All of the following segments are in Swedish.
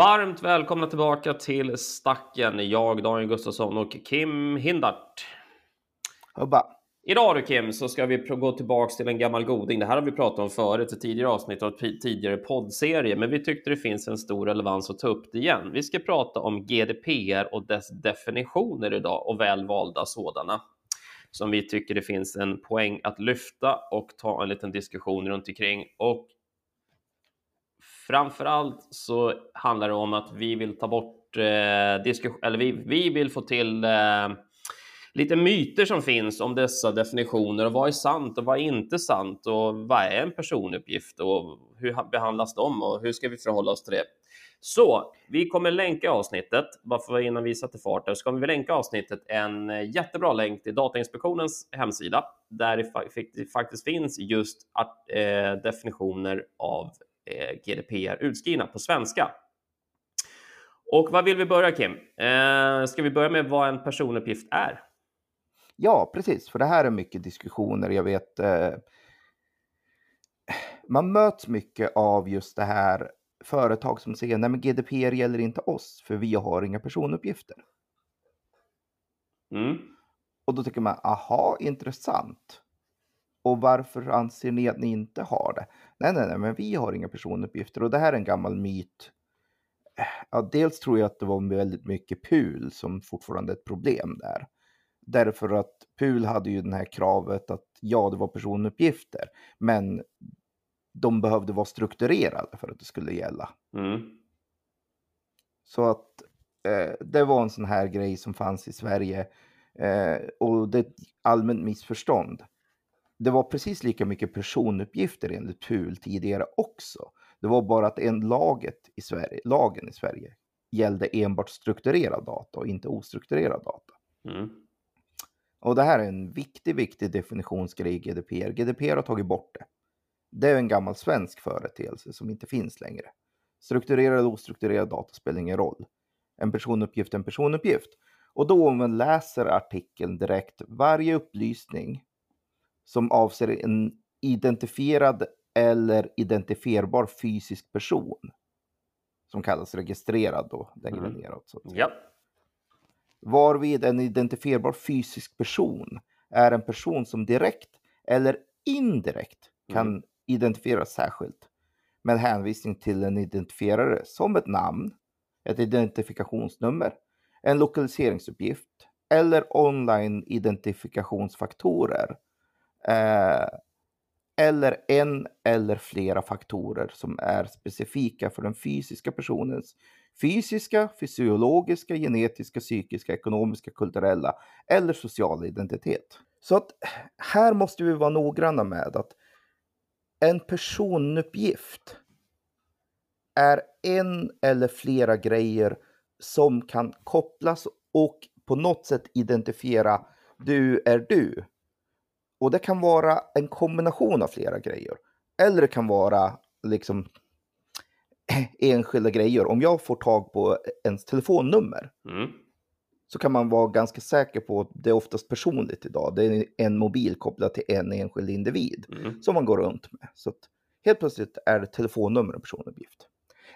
Varmt välkomna tillbaka till Stacken. Jag, Daniel Gustafsson och Kim Hindart. Hubba. Idag du Kim så ska vi gå tillbaks till en gammal goding. Det här har vi pratat om förut i tidigare avsnitt och tidigare poddserie, men vi tyckte det finns en stor relevans att ta upp det igen. Vi ska prata om GDPR och dess definitioner idag och välvalda sådana som vi tycker det finns en poäng att lyfta och ta en liten diskussion runt omkring. Och framför allt så handlar det om att vi vill ta bort eh, diskussion, eller vi, vi vill få till eh, lite myter som finns om dessa definitioner och vad är sant och vad är inte sant och vad är en personuppgift och hur behandlas de och hur ska vi förhålla oss till det? Så vi kommer länka avsnittet, bara för innan vi sätter fart där, så kommer vi länka avsnittet en eh, jättebra länk till Datainspektionens hemsida där det faktiskt finns just eh, definitioner av eh, GDPR utskrivna på svenska. Och vad vill vi börja Kim? Eh, ska vi börja med vad en personuppgift är? Ja, precis, för det här är mycket diskussioner. Jag vet, eh, man möts mycket av just det här företag som säger nej men GDPR gäller inte oss för vi har inga personuppgifter. Mm. Och då tycker man, aha, intressant. Och varför anser ni att ni inte har det? Nej, nej, nej, men vi har inga personuppgifter och det här är en gammal myt. Ja, dels tror jag att det var väldigt mycket PUL som fortfarande är ett problem där. Därför att PUL hade ju det här kravet att ja, det var personuppgifter, men de behövde vara strukturerade för att det skulle gälla. Mm. Så att eh, det var en sån här grej som fanns i Sverige eh, och det är ett allmänt missförstånd. Det var precis lika mycket personuppgifter enligt PUL tidigare också. Det var bara att en laget i Sverige, lagen i Sverige gällde enbart strukturerad data och inte ostrukturerad data. Mm. Och det här är en viktig, viktig definitionsgrej i GDPR. GDPR har tagit bort det. Det är en gammal svensk företeelse som inte finns längre. Strukturerad eller ostrukturerad data spelar ingen roll. En personuppgift är en personuppgift. Och då om man läser artikeln direkt, varje upplysning som avser en identifierad eller identifierbar fysisk person som kallas registrerad då, längre mm. neråt. Så ja. Varvid en identifierbar fysisk person är en person som direkt eller indirekt kan mm. identifieras särskilt med hänvisning till en identifierare som ett namn, ett identifikationsnummer, en lokaliseringsuppgift eller online identifikationsfaktorer eh, eller en eller flera faktorer som är specifika för den fysiska personens fysiska, fysiologiska, genetiska, psykiska, ekonomiska, kulturella eller sociala identitet. Så att här måste vi vara noggranna med att en personuppgift är en eller flera grejer som kan kopplas och på något sätt identifiera du är du. Och det kan vara en kombination av flera grejer. Eller det kan vara liksom enskilda grejer. Om jag får tag på ens telefonnummer mm. så kan man vara ganska säker på att det är oftast personligt idag. Det är en mobil kopplad till en enskild individ mm. som man går runt med. Så helt plötsligt är det telefonnummer en personuppgift.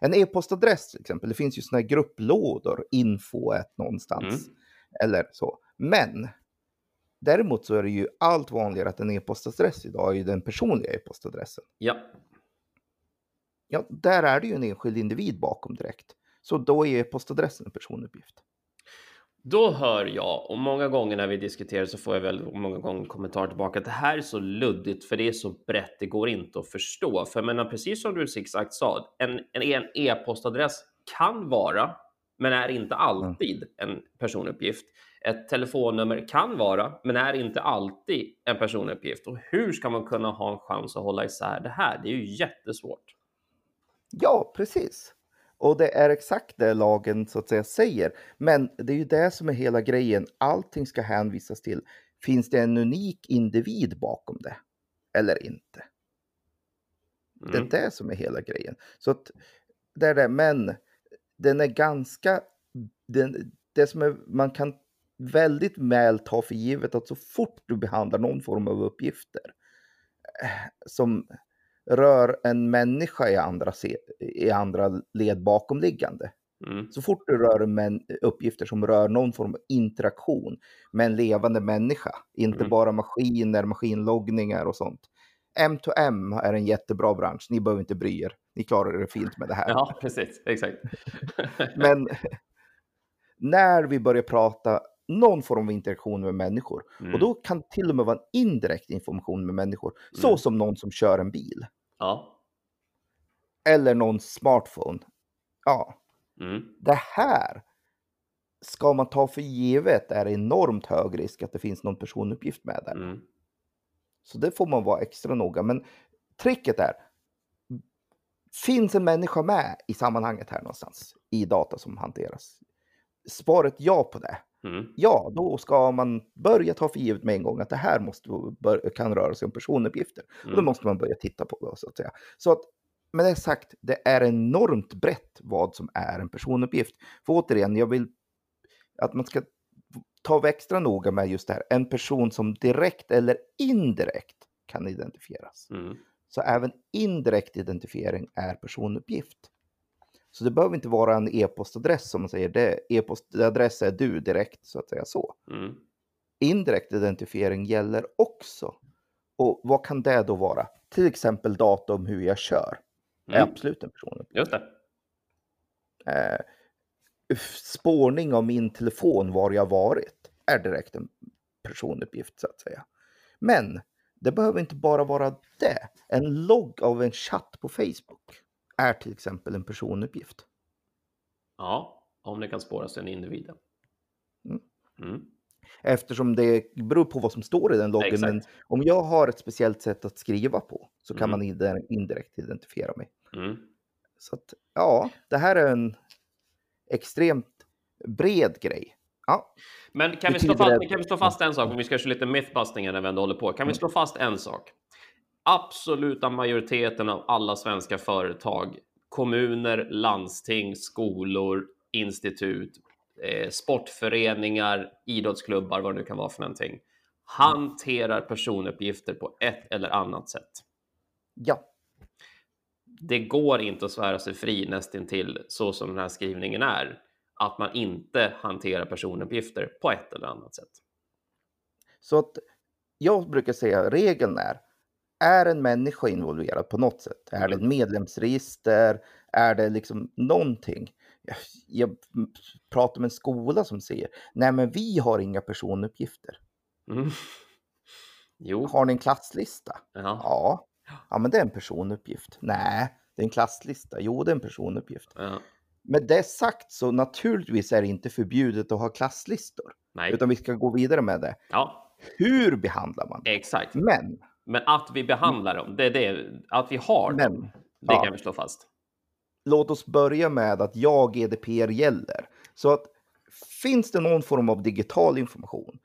En e-postadress till exempel, det finns ju sådana här grupplådor, info någonstans mm. eller så. Men däremot så är det ju allt vanligare att en e-postadress idag är den personliga e-postadressen. Ja ja, där är det ju en enskild individ bakom direkt. Så då är postadressen en personuppgift. Då hör jag, och många gånger när vi diskuterar så får jag väl många gånger kommentarer tillbaka att det här är så luddigt för det är så brett, det går inte att förstå. För jag menar, precis som du exakt sa, en, en e-postadress kan vara, men är inte alltid en personuppgift. Ett telefonnummer kan vara, men är inte alltid en personuppgift. Och hur ska man kunna ha en chans att hålla isär det här? Det är ju jättesvårt. Ja, precis. Och det är exakt det lagen så att säga säger. Men det är ju det som är hela grejen. Allting ska hänvisas till. Finns det en unik individ bakom det? Eller inte? Mm. Det är mm. det som är hela grejen. Så att det är det. Men den är ganska, den, det som är, man kan väldigt väl ta för givet att så fort du behandlar någon form av uppgifter eh, som rör en människa i andra, i andra led bakomliggande. Mm. Så fort du rör män, uppgifter som rör någon form av interaktion med en levande människa, inte mm. bara maskiner, maskinloggningar och sånt. M2M är en jättebra bransch, ni behöver inte bry er. Ni klarar det fint med det här. Ja, precis, exakt. Men när vi börjar prata någon form av interaktion med människor. Mm. Och då kan till och med vara en indirekt information med människor. Mm. Så som någon som kör en bil. Ja. Eller någon smartphone. Ja. Mm. Det här ska man ta för givet är enormt hög risk att det finns någon personuppgift med där. Mm. Så det får man vara extra noga. Men tricket är, finns en människa med i sammanhanget här någonstans i data som hanteras? Svaret ja på det. Mm. Ja, då ska man börja ta för givet med en gång att det här måste, kan röra sig om personuppgifter. Mm. Och då mm. måste man börja titta på det så att säga. Så att med det sagt, det är enormt brett vad som är en personuppgift. För återigen, jag vill att man ska ta extra noga med just det här. En person som direkt eller indirekt kan identifieras. Mm. Så även indirekt identifiering är personuppgift. Så det behöver inte vara en e-postadress som man säger. Det e-postadress är du direkt så att säga så. Mm. Indirekt identifiering gäller också. Och vad kan det då vara? Till exempel data om hur jag kör. Mm. Är absolut en personuppgift. Just det. Eh, spårning av min telefon var jag varit är direkt en personuppgift så att säga. Men det behöver inte bara vara det. En logg av en chatt på Facebook är till exempel en personuppgift. Ja, om det kan spåras till en individ. Mm. Mm. Eftersom det beror på vad som står i den loggen. Men om jag har ett speciellt sätt att skriva på så kan mm. man indirekt identifiera mig. Mm. Så att, ja, det här är en extremt bred grej. Ja. Men kan vi, slå fast, kan vi slå fast en sak, om vi ska köra lite mythbusting när vi ändå håller på. Kan vi mm. slå fast en sak? Absoluta majoriteten av alla svenska företag, kommuner, landsting, skolor, institut, eh, sportföreningar, idrottsklubbar, vad det nu kan vara för någonting, hanterar personuppgifter på ett eller annat sätt. Ja. Det går inte att svära sig fri nästintill så som den här skrivningen är, att man inte hanterar personuppgifter på ett eller annat sätt. Så att jag brukar säga regeln är är en människa involverad på något sätt? Är det ett medlemsregister? Är det liksom någonting? Jag, jag pratar med en skola som säger, nej men vi har inga personuppgifter. Mm. Jo. Har ni en klasslista? Ja. ja. Ja, men det är en personuppgift. Nej, det är en klasslista. Jo, det är en personuppgift. Ja. Med det sagt så naturligtvis är det inte förbjudet att ha klasslistor. Nej. Utan vi ska gå vidare med det. Ja. Hur behandlar man det? Exakt. Men men att vi behandlar dem, det det, att vi har Men, dem, det ja. kan vi slå fast. Låt oss börja med att ja, GDPR gäller. Så att finns det någon form av digital information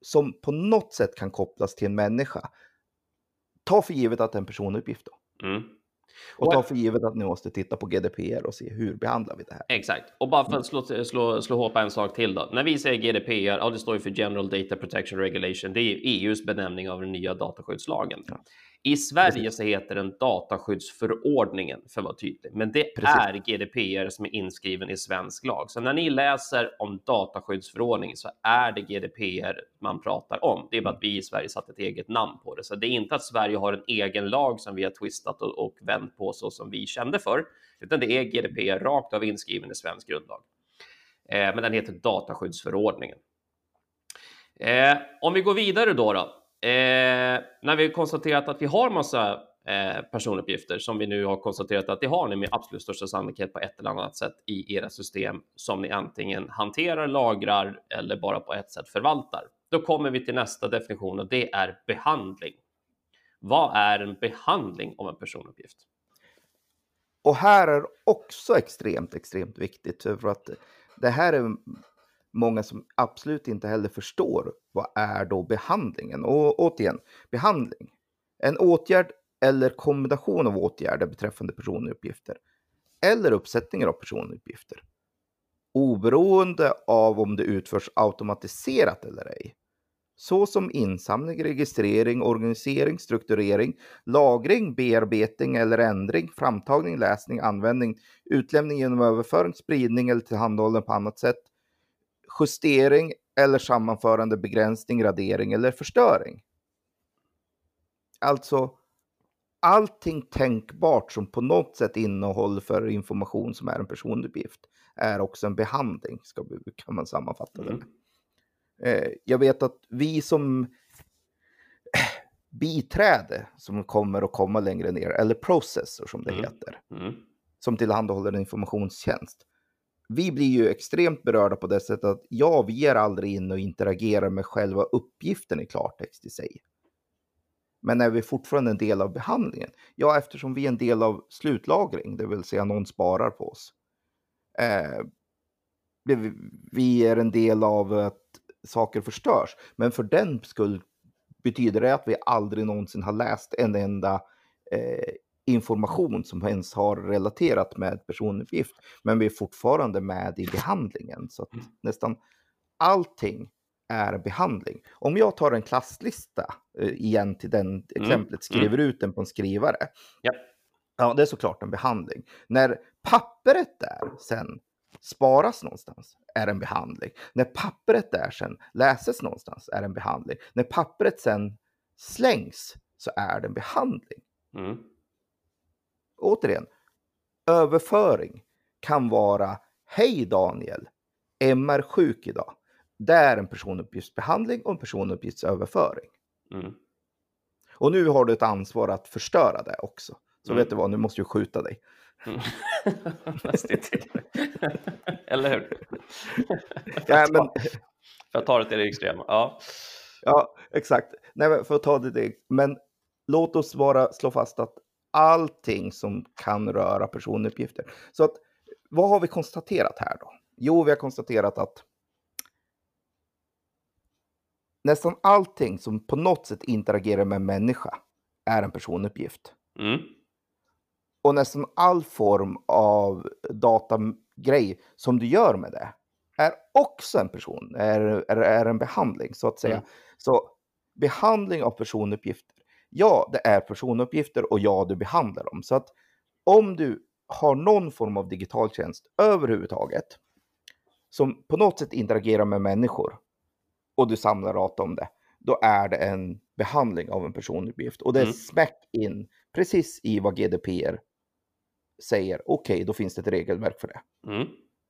som på något sätt kan kopplas till en människa, ta för givet att det är en personuppgift då. Mm. Och ta för givet att ni måste titta på GDPR och se hur behandlar vi det här. Exakt. Och bara för att slå, slå, slå ihop en sak till då. När vi säger GDPR, ja, det står ju för General Data Protection Regulation. Det är EUs benämning av den nya dataskyddslagen. Ja. I Sverige så heter den dataskyddsförordningen för att vara tydlig, men det Precis. är GDPR som är inskriven i svensk lag. Så när ni läser om dataskyddsförordningen så är det GDPR man pratar om. Det är bara att vi i Sverige satt ett eget namn på det, så det är inte att Sverige har en egen lag som vi har twistat och, och vänt på så som vi kände för, utan det är GDPR rakt av inskriven i svensk grundlag. Eh, men den heter dataskyddsförordningen. Eh, om vi går vidare då, då Eh, när vi konstaterat att vi har massa eh, personuppgifter som vi nu har konstaterat att det har ni med absolut största sannolikhet på ett eller annat sätt i era system som ni antingen hanterar, lagrar eller bara på ett sätt förvaltar. Då kommer vi till nästa definition och det är behandling. Vad är en behandling av en personuppgift? Och här är också extremt, extremt viktigt för att det här är många som absolut inte heller förstår vad är då behandlingen? Och återigen, behandling. En åtgärd eller kombination av åtgärder beträffande personuppgifter eller uppsättningar av personuppgifter oberoende av om det utförs automatiserat eller ej. Såsom insamling, registrering, organisering, strukturering, lagring, bearbetning eller ändring, framtagning, läsning, användning, utlämning genom överföring, spridning eller tillhandahållande på annat sätt, justering eller sammanförande, begränsning, radering eller förstöring. Alltså allting tänkbart som på något sätt innehåller för information som är en personuppgift är också en behandling, ska kan man sammanfatta det. Mm. Eh, jag vet att vi som biträde som kommer att komma längre ner, eller processor som det Mm. heter, Mm. som tillhandahåller en informationstjänst. Vi blir ju extremt berörda på det sättet att ja, vi är aldrig inne och interagerar med själva uppgiften i klartext i sig. Men är vi fortfarande en del av behandlingen? Ja, eftersom vi är en del av slutlagring, det vill säga någon sparar på oss. Eh, vi- vi är en del av att saker förstörs, men för den skull betyder det att vi aldrig någonsin har läst en enda eh, information som ens har relaterat med personuppgift. Men vi är fortfarande med i behandlingen. Så att nästan allting är behandling. Om jag tar en klasslista eh, igen till den exemplet, skriver ut den på en skrivare. Ja. Ja, det är såklart en behandling. När pappret där sen sparas någonstans är en behandling. När pappret där sen läses någonstans är en behandling. När pappret sen slängs så är det en behandling. Mm. Återigen, överföring kan vara Hej Daniel, Emma är sjuk idag. Det är en personuppgiftsbehandling och en personuppgiftsöverföring. Mm. Och nu har du ett ansvar att förstöra det också. Så Mm. vet du vad, nu måste du skjuta dig. Mm. Eller hur? Ja, men, För att ta det till det extrema. Ja. ja, exakt. Nej, för att ta det, det. Men låt oss bara slå fast att allting som kan röra personuppgifter. Så att, vad har vi konstaterat här då? Jo, vi har konstaterat att nästan allting som på något sätt interagerar med en människa är en personuppgift. Mm. Och nästan all form av datagrej som du gör med det är också en person, är, är, är en behandling så att säga. Mm. Så behandling av personuppgifter. Ja, det är personuppgifter och ja, du behandlar dem. Så att om du har någon form av digital tjänst överhuvudtaget som på något sätt interagerar med människor och du samlar data om det, då är det en behandling av en personuppgift. Och det är Mm. smack in precis i vad GDPR säger. Okej, då finns det ett regelverk för det. Mm.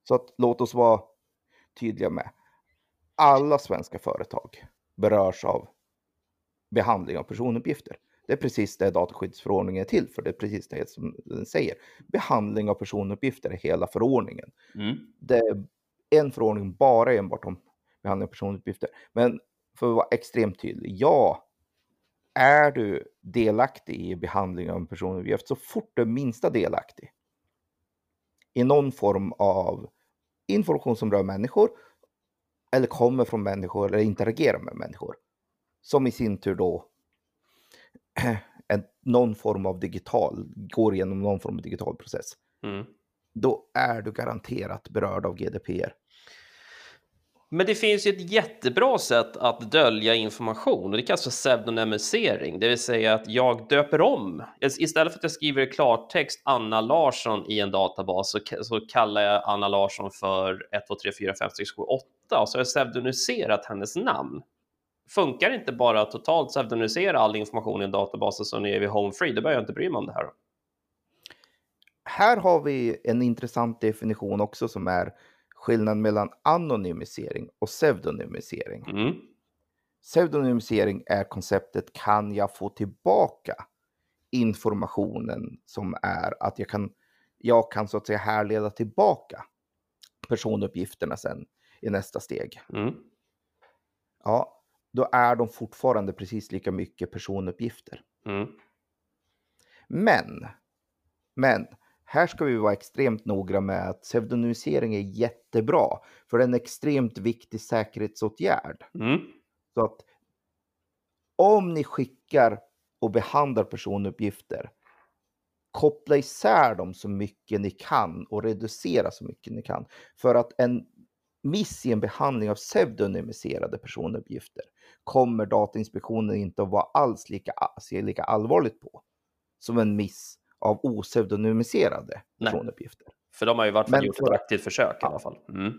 Så att, låt oss vara tydliga med. Alla svenska företag berörs av behandling av personuppgifter. Det är precis det dataskyddsförordningen är till för. Det är precis det som den säger. Behandling av personuppgifter är hela förordningen. Mm. Det är en förordning bara enbart om behandling av personuppgifter. Men för att vara extremt tydlig, ja, är du delaktig i behandling av en personuppgift så fort du är minsta delaktig i någon form av information som rör människor eller kommer från människor eller interagerar med människor som i sin tur då en, någon form av digital, går igenom någon form av digital process, Mm. då är du garanterat berörd av GDPR. Men det finns ju ett jättebra sätt att dölja information och det kallas för pseudonymisering, det vill säga att jag döper om. Istället för att jag skriver i klartext Anna Larsson i en databas så, så kallar jag Anna Larsson för 1, 2, 3, 4, 5, 6, 7, 8 och så har jag pseudonymiserat hennes namn. Funkar inte bara totalt pseudonymisera all information i en databas så nu är vi home free, då behöver jag inte bry mig om det här. Här har vi en intressant definition också som är skillnaden mellan anonymisering och pseudonymisering. Mm. Pseudonymisering är konceptet kan jag få tillbaka informationen som är att jag kan, jag kan så att säga härleda tillbaka personuppgifterna sen i nästa steg. Mm. Ja, då är de fortfarande precis lika mycket personuppgifter. Mm. Men, men här ska vi vara extremt noga med att pseudonymisering är jättebra, för det är en extremt viktig säkerhetsåtgärd. Mm. Så att om ni skickar och behandlar personuppgifter koppla isär dem så mycket ni kan och reducera så mycket ni kan. För att en miss i en behandling av pseudonymiserade personuppgifter kommer Datainspektionen inte att vara alls lika, se lika allvarligt på som en miss av opseudonymiserade personuppgifter. För de har ju varit gjort ett aktivt försök ja. i alla fall. Mm.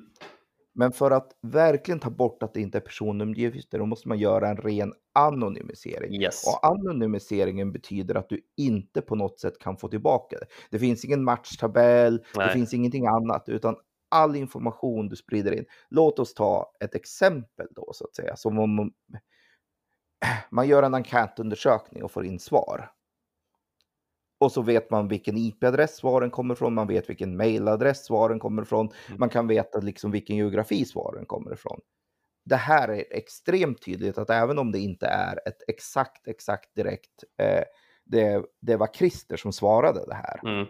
Men för att verkligen ta bort att det inte är personuppgifter, då måste man göra en ren anonymisering. Yes. Och anonymiseringen betyder att du inte på något sätt kan få tillbaka det. Det finns ingen matchtabell, Nej. det finns ingenting annat, utan all information du sprider in. Låt oss ta ett exempel då så att säga, som om man gör en enkätundersökning och får in svar. Och så vet man vilken IP-adress svaren kommer ifrån, man vet vilken mailadress svaren kommer ifrån, mm. man kan veta liksom vilken geografi svaren kommer ifrån. Det här är extremt tydligt att även om det inte är ett exakt, exakt direkt, eh, det, det var Christer som svarade det här, mm.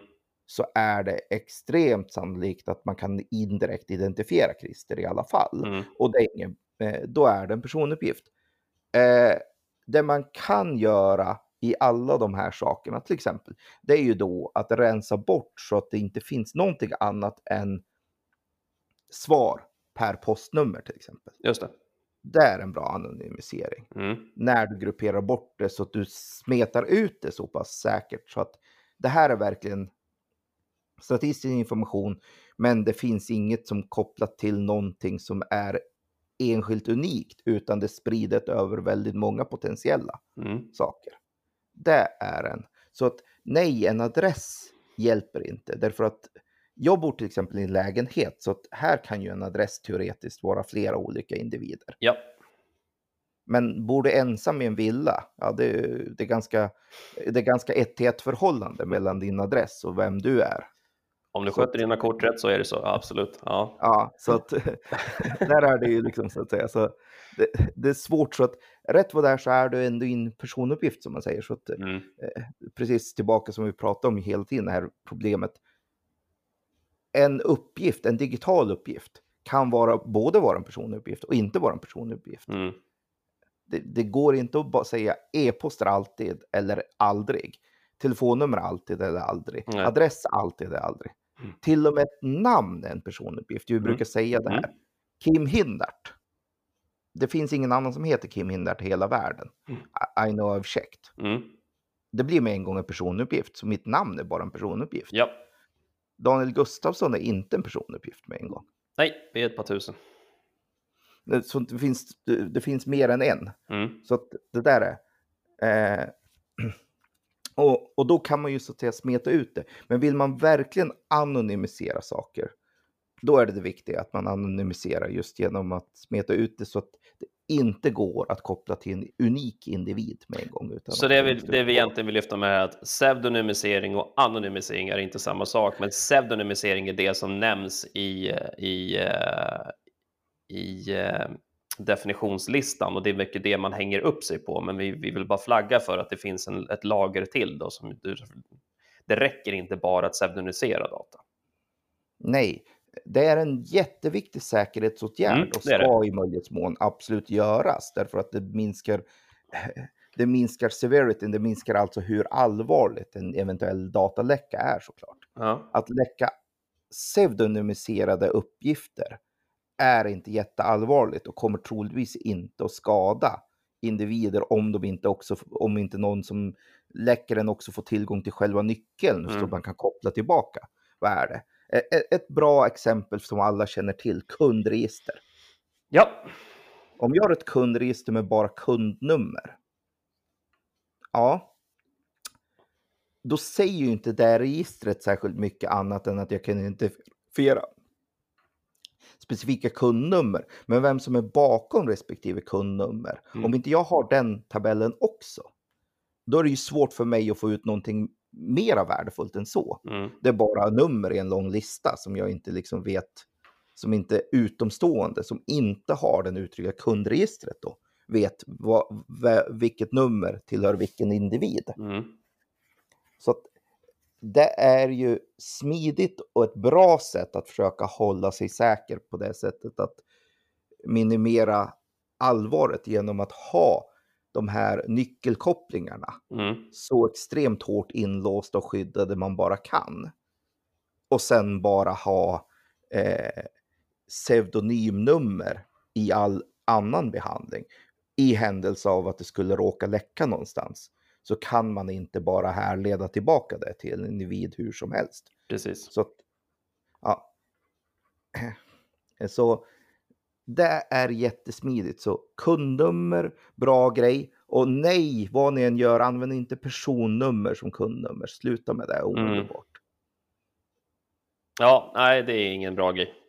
Så är det extremt sannolikt att man kan indirekt identifiera Christer i alla fall. Mm. Och det är ingen, eh, då är det en personuppgift. Eh, det man kan göra i alla de här sakerna till exempel, det är ju då att rensa bort så att det inte finns någonting annat än svar per postnummer till exempel. Just det. Det är en bra anonymisering. Mm. När du grupperar bort det så att du smetar ut det så pass säkert så att det här är verkligen statistisk information, men det finns inget som kopplat till någonting som är enskilt unikt, utan det är spridet över väldigt många potentiella mm. saker. Det är en. Så att nej, en adress hjälper inte därför att jag bor till exempel i en lägenhet så att här kan ju en adress teoretiskt vara flera olika individer. Ja. Men bor du ensam i en villa, ja det, det är ganska, det är ganska ett till ett förhållande mellan din adress och vem du är. Om du sköter dina kort rätt så är det så, absolut. Ja, ja så att där är det ju liksom så att säga. Så det, det, är svårt så att rätt vad det är så är du ändå in personuppgift som man säger. Så att, mm. eh, precis tillbaka som vi pratade om hela tiden, det här problemet. En uppgift, en digital uppgift, kan vara både vara en personuppgift och inte vara en personuppgift. Mm. Det, det, går inte att bara säga e-post alltid eller aldrig. Telefonnummer alltid eller aldrig. Nej. Adress alltid eller aldrig. Mm. Till och med ett namn är en personuppgift. Vi mm. brukar säga det här. Mm. Kim Hindart. Det finns ingen annan som heter Kim Hindart i hela världen. Mm. I, I know I've checked. Mm. Det blir med en gång en personuppgift, så mitt namn är bara en personuppgift. Ja. Daniel Gustafsson är inte en personuppgift med en gång. Nej, vi är ett par tusen. Så det finns, det, det finns mer än en. Mm. Så det där är... Eh, och, och då kan man ju så att säga smeta ut det. Men vill man verkligen anonymisera saker, då är det det viktiga att man anonymiserar just genom att smeta ut det så att det inte går att koppla till en unik individ med en gång. Utan så det vi, det vi egentligen vill lyfta med är att pseudonymisering och anonymisering är inte samma sak, men pseudonymisering är det som nämns i, i, eh, i, i eh, definitionslistan och det är mycket det man hänger upp sig på. Men vi, vi vill bara flagga för att det finns en, ett lager till då som det räcker inte bara att pseudonymisera data. Nej, det är en jätteviktig säkerhetsåtgärd mm, och ska i möjlighetsmån absolut göras därför att det minskar det minskar severity, det minskar alltså hur allvarligt en eventuell dataläcka är såklart. Ja. Att läcka pseudonymiserade uppgifter är inte jätteallvarligt och kommer troligtvis inte att skada individer om de inte också, om inte någon som läcker den också får tillgång till själva nyckeln mm. så man kan koppla tillbaka. Vad är det? Ett bra exempel som alla känner till, kundregister. Ja. Om jag har ett kundregister med bara kundnummer. Ja. Då säger ju inte det registret särskilt mycket annat än att jag kan identifiera specifika kundnummer, men vem som är bakom respektive kundnummer. Mm. Om inte jag har den tabellen också, då är det ju svårt för mig att få ut någonting mera värdefullt än så. Mm. Det är bara nummer i en lång lista som jag inte liksom vet, som inte utomstående, som inte har den uttryckliga kundregistret då, vet vad, vilket nummer tillhör vilken individ. Mm. Så att det är ju smidigt och ett bra sätt att försöka hålla sig säker på det sättet att minimera allvaret genom att ha de här nyckelkopplingarna Mm. så extremt hårt inlåsta och skyddade man bara kan. Och sen bara ha eh, pseudonymnummer i all annan behandling. I händelse av att det skulle råka läcka någonstans så kan man inte bara härleda tillbaka det till en individ hur som helst. Precis. Så, ja. så det är jättesmidigt. Så kundnummer, bra grej. Och nej, vad ni än gör, använd inte personnummer som kundnummer. Sluta med det omedelbart. Ja, nej, det är ingen bra grej.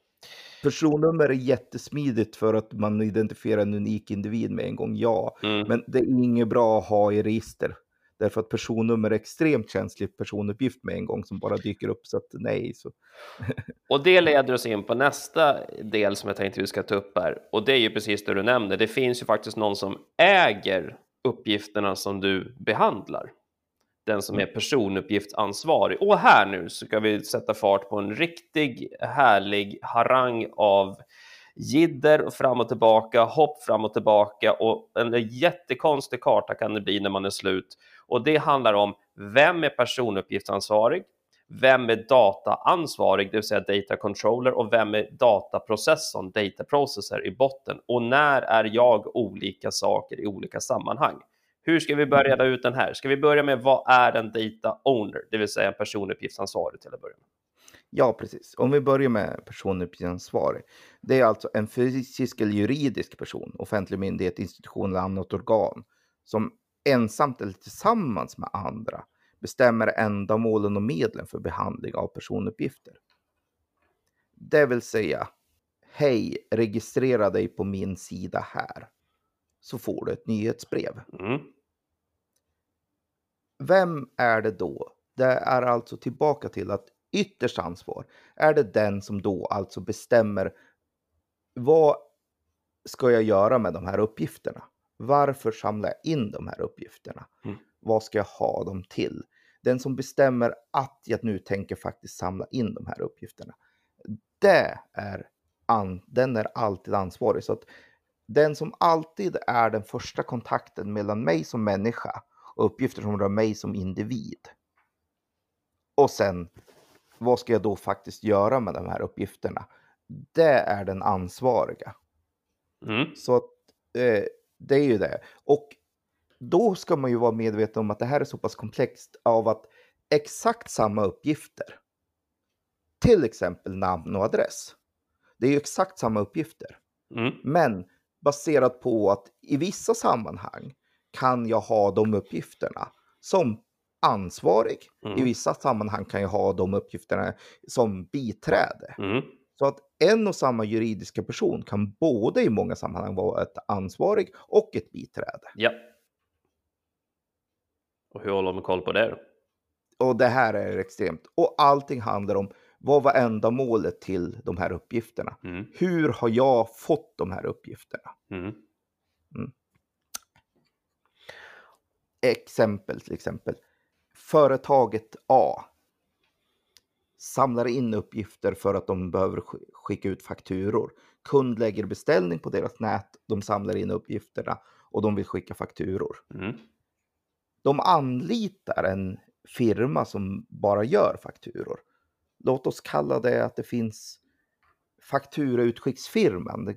Personnummer är jättesmidigt för att man identifierar en unik individ med en gång, ja. Mm. Men det är inget bra att ha i register. Därför att personnummer är extremt känslig personuppgift med en gång som bara dyker upp. Så att nej, så Och det leder oss in på nästa del som jag tänkte vi ska ta upp här. Och det är ju precis det du nämner. Det finns ju faktiskt någon som äger uppgifterna som du behandlar. Den som är personuppgiftsansvarig. Och här nu så ska vi sätta fart på en riktig härlig harang av jidder och fram och tillbaka, hopp fram och tillbaka och en jättekonstig karta kan det bli när man är slut. Och det handlar om vem är personuppgiftsansvarig? Vem är dataansvarig, det vill säga data controller och vem är dataprocessorn, data processor i botten? Och när är jag olika saker i olika sammanhang? Hur ska vi börja reda ut den här? Ska vi börja med vad är en data owner, det vill säga en personuppgiftsansvarig till att börja med? Ja, precis. Om vi börjar med personuppgiftsansvarig. Det är alltså en fysisk eller juridisk person, offentlig myndighet, institution eller annat organ som ensamt eller tillsammans med andra bestämmer ändamålen och medlen för behandling av personuppgifter. Det vill säga, hej, registrera dig på min sida här. Så får du ett nyhetsbrev. Mm. Vem är det då? Det är alltså tillbaka till att ytterst ansvar är det den som då alltså bestämmer vad ska jag göra med de här uppgifterna? Varför samlar jag in de här uppgifterna? Mm. Vad ska jag ha dem till? Den som bestämmer att jag nu tänker faktiskt samla in de här uppgifterna. Det är an, den är alltid ansvarig. Så att den som alltid är den första kontakten mellan mig som människa och uppgifter som rör mig som individ. Och sen, vad ska jag då faktiskt göra med de här uppgifterna? Det är den ansvariga. Mm. Så att, eh, det är ju det. Och då ska man ju vara medveten om att det här är så pass komplext av att exakt samma uppgifter, till exempel namn och adress, det är ju exakt samma uppgifter. Mm. Men baserat på att i vissa sammanhang kan jag ha de uppgifterna som ansvarig. Mm. I vissa sammanhang kan jag ha de uppgifterna som biträde. Mm. Så att en och samma juridiska person kan både i många sammanhang vara ett ansvarig och ett biträde. Ja. Och hur håller man koll på det då? Och det här är extremt. Och allting handlar om vad var ändamålet till de här uppgifterna? Mm. Hur har jag fått de här uppgifterna? Mm. Exempel till exempel. Företaget A samlar in uppgifter för att de behöver sk- skicka ut fakturor. Kund lägger beställning på deras nät, de samlar in uppgifterna och de vill skicka fakturor. Mm. De anlitar en firma som bara gör fakturor. Låt oss kalla det att det finns fakturautskicksfirman.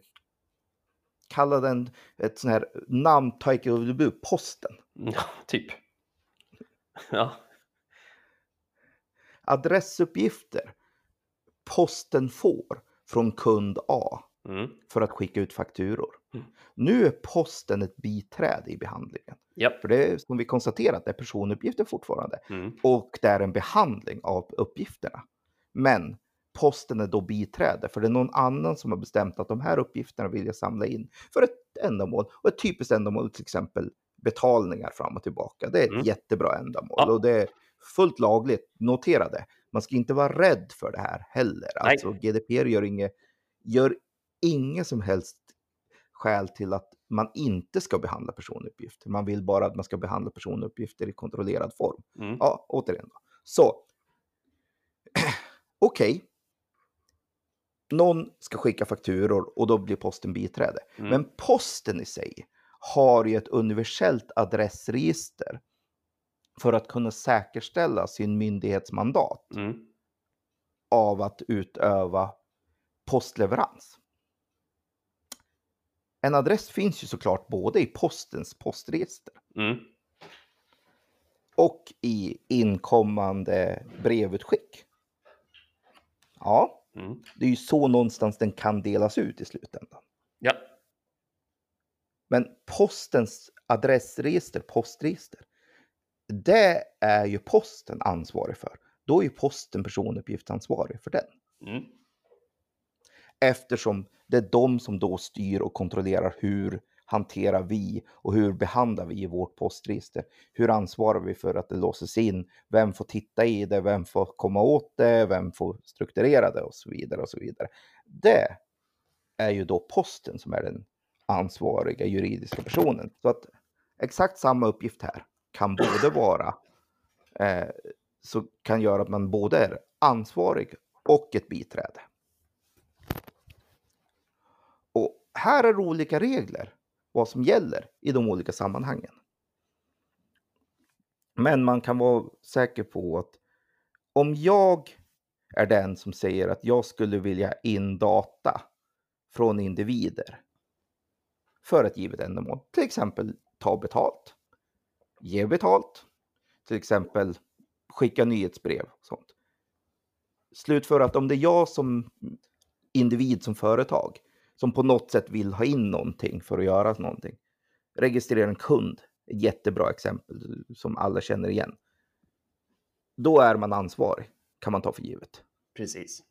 Kalla den ett sånt här namn, posten. Ja, typ. Ja. adressuppgifter posten får från kund A Mm. för att skicka ut fakturor. Mm. Nu är posten ett biträde i behandlingen. Japp. För det är som vi konstaterat, det är personuppgifter fortfarande. Mm. Och det är en behandling av uppgifterna. Men posten är då biträde, för det är någon annan som har bestämt att de här uppgifterna vill jag samla in för ett ändamål. Och ett typiskt ändamål till exempel betalningar fram och tillbaka. Det är ett Mm. jättebra ändamål Ja. och det är fullt lagligt. Notera det. Man ska inte vara rädd för det här heller. Nej. Alltså GDPR gör inget, gör inget som helst skäl till att man inte ska behandla personuppgifter. Man vill bara att man ska behandla personuppgifter i kontrollerad form. Mm. Ja, återigen då. Så. Okej. Någon ska skicka fakturor och då blir posten biträde. Mm. Men posten i sig har ju ett universellt adressregister för att kunna säkerställa sin myndighetsmandat Mm. av att utöva postleverans. En adress finns ju såklart både i postens postregister Mm. och i inkommande brevutskick. Ja, Mm. det är ju så någonstans den kan delas ut i slutändan. Ja. Men postens adressregister, postregister, det är ju posten ansvarig för. Då är ju posten personuppgiftsansvarig för den. Mm. Eftersom det är de som då styr och kontrollerar hur hanterar vi och hur behandlar vi vårt postregister? Hur ansvarar vi för att det låses in? Vem får titta i det? Vem får komma åt det? Vem får strukturera det? Och så vidare och så vidare. Det är ju då posten som är den ansvariga juridiska personen. Så att exakt samma uppgift här kan både vara eh, så kan göra att man både är ansvarig och ett biträde. Och här är det olika regler vad som gäller i de olika sammanhangen. Men man kan vara säker på att om jag är den som säger att jag skulle vilja in data från individer för ett givet ändamål, till exempel ta betalt, ge betalt, till exempel skicka nyhetsbrev och sånt. Slutför att om det är jag som individ, som företag, som på något sätt vill ha in någonting för att göra någonting. Registrera en kund, ett jättebra exempel som alla känner igen. Då är man ansvarig, kan man ta för givet. Precis.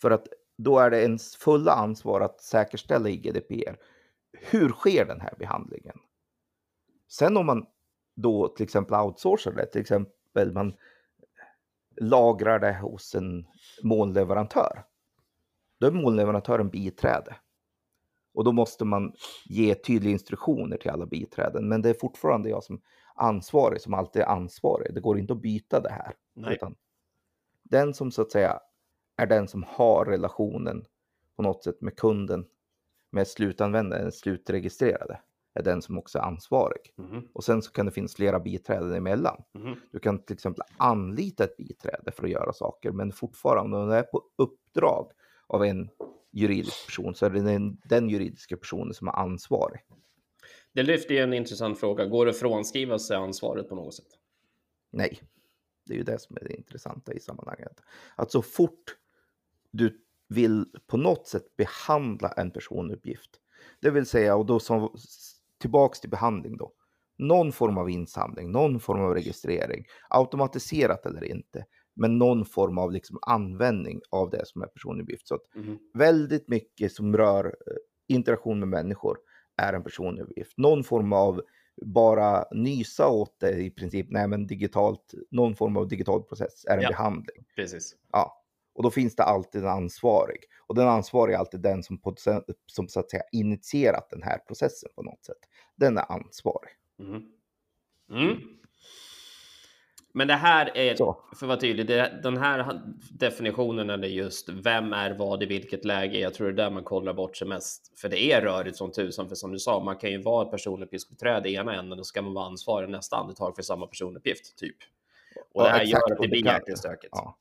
För att då är det ens fulla ansvar att säkerställa i GDPR. Hur sker den här behandlingen? Sen om man då till exempel outsourcar det, till exempel man lagrar det hos en molnleverantör. Då är molnleverantören biträde. Och då måste man ge tydliga instruktioner till alla biträden. Men det är fortfarande jag som ansvarig som alltid är ansvarig. Det går inte att byta det här. Nej. Utan den som så att säga är den som har relationen på något sätt med kunden, med slutanvändaren, slutregistrerade, är den som också är ansvarig. Mhm. Och sen så kan det finnas flera biträden emellan. Mhm. Du kan till exempel anlita ett biträde för att göra saker, men fortfarande om det är på uppdrag av en juridisk person så är det den, den juridiska personen som är ansvarig. Det lyfter ju en intressant fråga. Går det att frånskriva sig ansvaret på något sätt? Nej, det är ju det som är det intressanta i sammanhanget. Att så fort du vill på något sätt behandla en personuppgift, det vill säga, och då som, tillbaks till behandling då, någon form av insamling, någon form av registrering, automatiserat eller inte, men någon form av liksom användning av det som är personuppgift. Så att Mhm. väldigt mycket som rör eh, interaktion med människor är en personuppgift. Någon form av bara nysa åt det i princip, nej men digitalt, någon form av digital process är en Ja. behandling. Precis. Ja. Och då finns det alltid en ansvarig. Och den ansvariga är alltid den som, på, som så att säga initierat den här processen på något sätt. Den är ansvarig. Mhm. Mm. Men det här är, Så. för att vara tydlig, det, den här definitionen är just vem är vad i vilket läge. Jag tror det är där man kollar bort sig mest. För det är rörigt som tusan, för som du sa, man kan ju vara ett personuppgiftsbeträde i ena änden och ska man vara ansvarig nästa andetag för samma personuppgift, typ. Och Ja, det här exakt, gör att det blir jäkligt stökigt. Ja.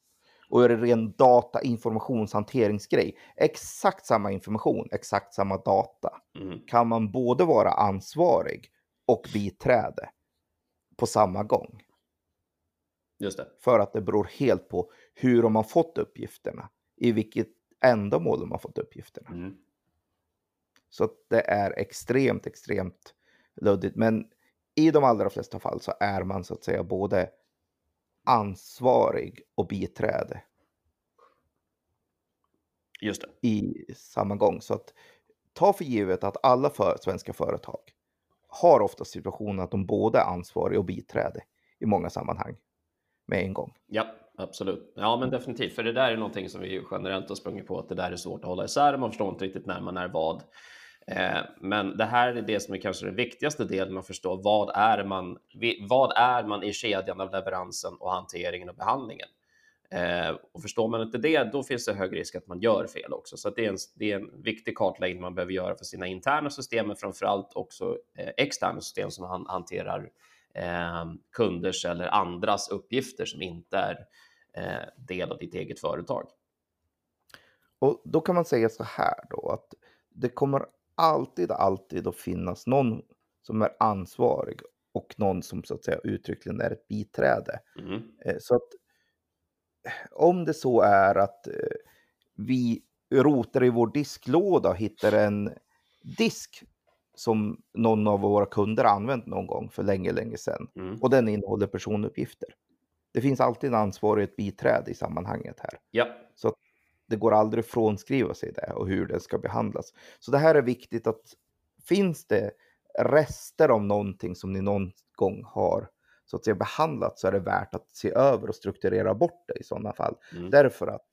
Och är det ren data informationshanteringsgrej, exakt samma information, exakt samma data, Mm. kan man både vara ansvarig och biträde på samma gång. Just det. För att det beror helt på hur har man fått uppgifterna, i vilket ändamål de har fått uppgifterna. Mm. Så det är extremt, extremt luddigt. Men i de allra flesta fall så är man så att säga både ansvarig och biträde Just det. i samma gång. Så att ta för givet att alla för, svenska företag har ofta situationen att de både är ansvariga och biträde i många sammanhang med en gång. Ja, absolut. Ja, men definitivt. För det där är någonting som vi generellt har sprungit på, att det där är svårt att hålla isär. Man förstår inte riktigt när man är vad. Eh, men det här är det som är kanske den viktigaste delen att förstå. Vad är man, vad är man i kedjan av leveransen och hanteringen och behandlingen? Eh, och förstår man inte det, då finns det hög risk att man gör fel också. Så det är, en, det, är en, viktig kartläggning man behöver göra för sina interna system, men framför allt också eh, externa system som han, hanterar kunders eller andras uppgifter som inte är eh, del av ditt eget företag. Och då kan man säga så här då att det kommer alltid, alltid att finnas någon som är ansvarig och någon som så att säga uttryckligen är ett biträde. Mm. Eh, Så att om det så är att eh, vi rotar i vår disklåda och hittar en disk som någon av våra kunder använt någon gång för länge, länge sedan Mm. och den innehåller personuppgifter. Det finns alltid en ansvarig ett biträde i sammanhanget här. Ja, Det går aldrig att frånskriva sig det och hur det ska behandlas. Så det här är viktigt att finns det rester av någonting som ni någon gång har så att säga behandlat så är det värt att se över och strukturera bort det i sådana fall. mm. Därför att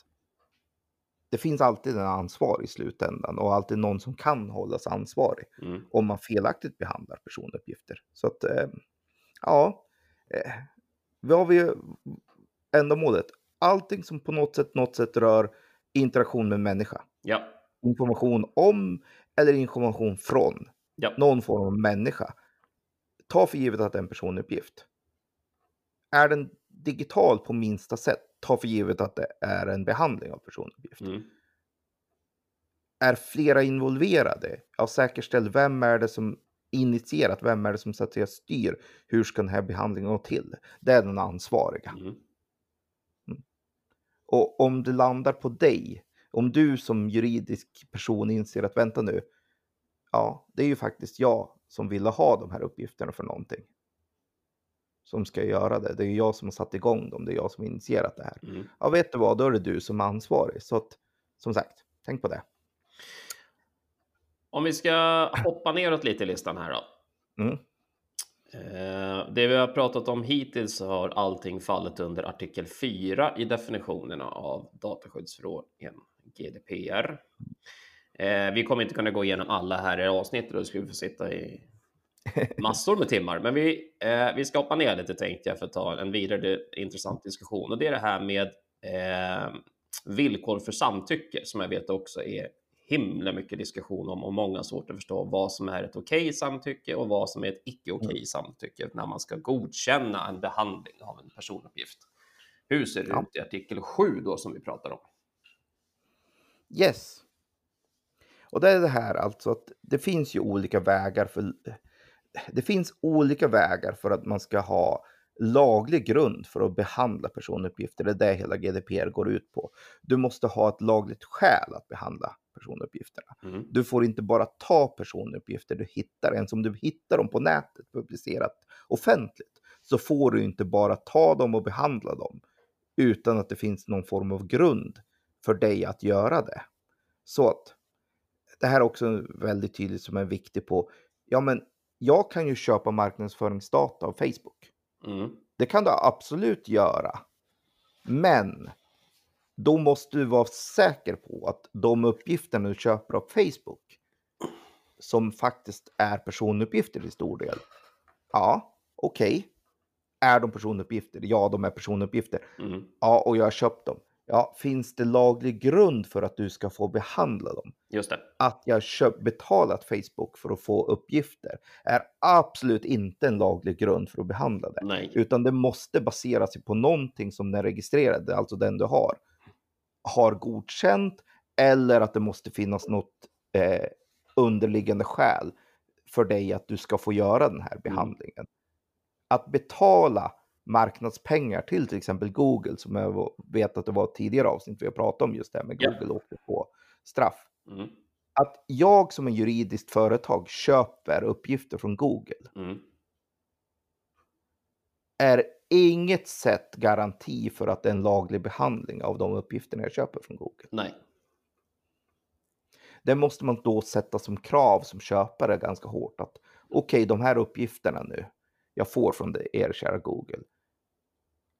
det finns alltid en ansvar i slutändan och alltid någon som kan hållas ansvarig Mm. om man felaktigt behandlar personuppgifter. Så att eh, ja, eh, vad har vi ändamålet? Allting som på något sätt, något sätt rör interaktion med människa. ja, Information om eller information från ja. någon form av människa. Ta för givet att det är en personuppgift. Är den digital på minsta sätt, ta för givet att det är en behandling av personuppgift. Mm. Är flera involverade, ja, säkerställ vem är det som initierat, vem är det som så att säga styr, hur ska den här behandlingen gå till? Det är den ansvariga. Mm. Och om det landar på dig, om du som juridisk person inser att vänta nu, ja, det är ju faktiskt jag som ville ha de här uppgifterna för någonting. Som ska göra det. Det är jag som har satt igång dem, det är jag som har initierat det här. Mm. Ja, vet du vad, då är det du som är ansvarig. Så att, som sagt, tänk på det. Om vi ska hoppa neråt lite i listan här då. Mm. Eh, Det vi har pratat om hittills har allting fallit under artikel 4 i definitionerna av dataskyddsförordningen GDPR. Eh, Vi kommer inte kunna gå igenom alla här i avsnittet, då skulle vi få sitta i massor med timmar. Men vi, eh, vi ska hoppa ner lite tänkte jag för att ta en vidare intressant diskussion. Och det är det här med eh, villkor för samtycke som jag vet också är himla mycket diskussion om och många har svårt att förstå vad som är ett okej samtycke och vad som är ett icke okej samtycke när man ska godkänna en behandling av en personuppgift. Hur ser det Ja. ut i artikel 7 då som vi pratar om? Yes. Och det är det här alltså att det finns ju olika vägar för det finns olika vägar för att man ska ha laglig grund för att behandla personuppgifter. Det är det hela GDPR går ut på. Du måste ha ett lagligt skäl att behandla personuppgifterna. Mm. Du får inte bara ta personuppgifter du hittar, ens om du hittar dem på nätet publicerat offentligt, så får du inte bara ta dem och behandla dem utan att det finns någon form av grund för dig att göra det. Så att det här är också väldigt tydligt som är viktigt på, ja men jag kan ju köpa marknadsföringsdata av Facebook. Mm. Det kan du absolut göra. Men då måste du vara säker på att de uppgifterna du köper av Facebook som faktiskt är personuppgifter till stor del. Ja, okej. Är de personuppgifter? Ja, de är personuppgifter. Mm. Ja, och jag har köpt dem. Ja, finns det laglig grund för att du ska få behandla dem? Just det. att jag köpt, betalat Facebook för att få uppgifter är absolut inte en laglig grund för att behandla det. Nej. Utan det måste basera sig på någonting som den registrerade, alltså den du har, har godkänt eller att det måste finnas något eh, underliggande skäl för dig att du ska få göra den här behandlingen. Att betala marknadspengar till till exempel Google, som jag vet att det var ett tidigare avsnitt vi har pratat om just det här med. Google åkte på straff Mm. att jag som en juridiskt företag köper uppgifter från Google Mm. är inget sätt garanti för att det är en laglig behandling av de uppgifterna jag köper från Google. Nej. Det måste man då sätta som krav som köpare ganska hårt att okej, de här uppgifterna nu jag får från det, er kära Google.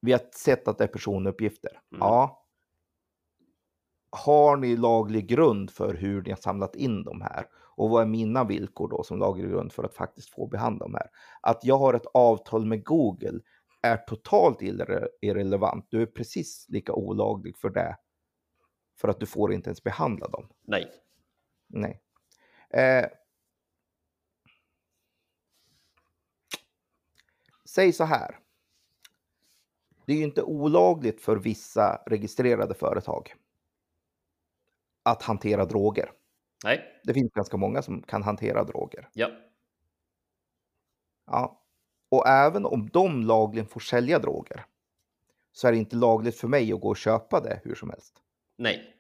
Vi har sett att det är personuppgifter. Mm. Ja. Har ni laglig grund för hur ni har samlat in de här? Och vad är mina villkor då som laglig grund för att faktiskt få behandla de här? Att jag har ett avtal med Google är totalt irre- irrelevant. Du är precis lika olaglig för det. För att du får inte ens behandla dem. Nej. Nej. Eh, säg så här. Det är ju inte olagligt för vissa registrerade företag att hantera droger. Nej. Det finns ganska många som kan hantera droger. Ja. Ja. Och även om de lagligen får sälja droger så är det inte lagligt för mig att gå och köpa det hur som helst. Nej.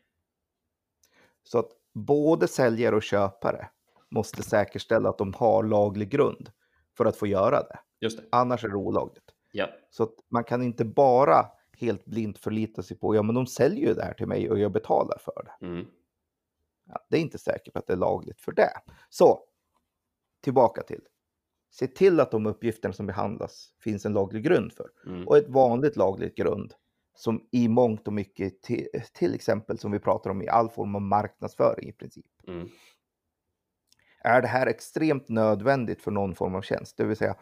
Så att både säljare och köpare måste säkerställa att de har laglig grund för att få göra det. Just det. Annars är det olagligt. Ja. Så att man kan inte bara helt blint förlita sig på, ja men de säljer ju det här till mig och jag betalar för det. Mm. Ja, det är inte säkert att det är lagligt för det. Så, tillbaka till. Se till att de uppgifterna som behandlas finns en laglig grund för. Mm. Och ett vanligt lagligt grund som i mångt och mycket till, till exempel som vi pratar om i all form av marknadsföring i princip. Mm. Är det här extremt nödvändigt för någon form av tjänst? Det vill säga,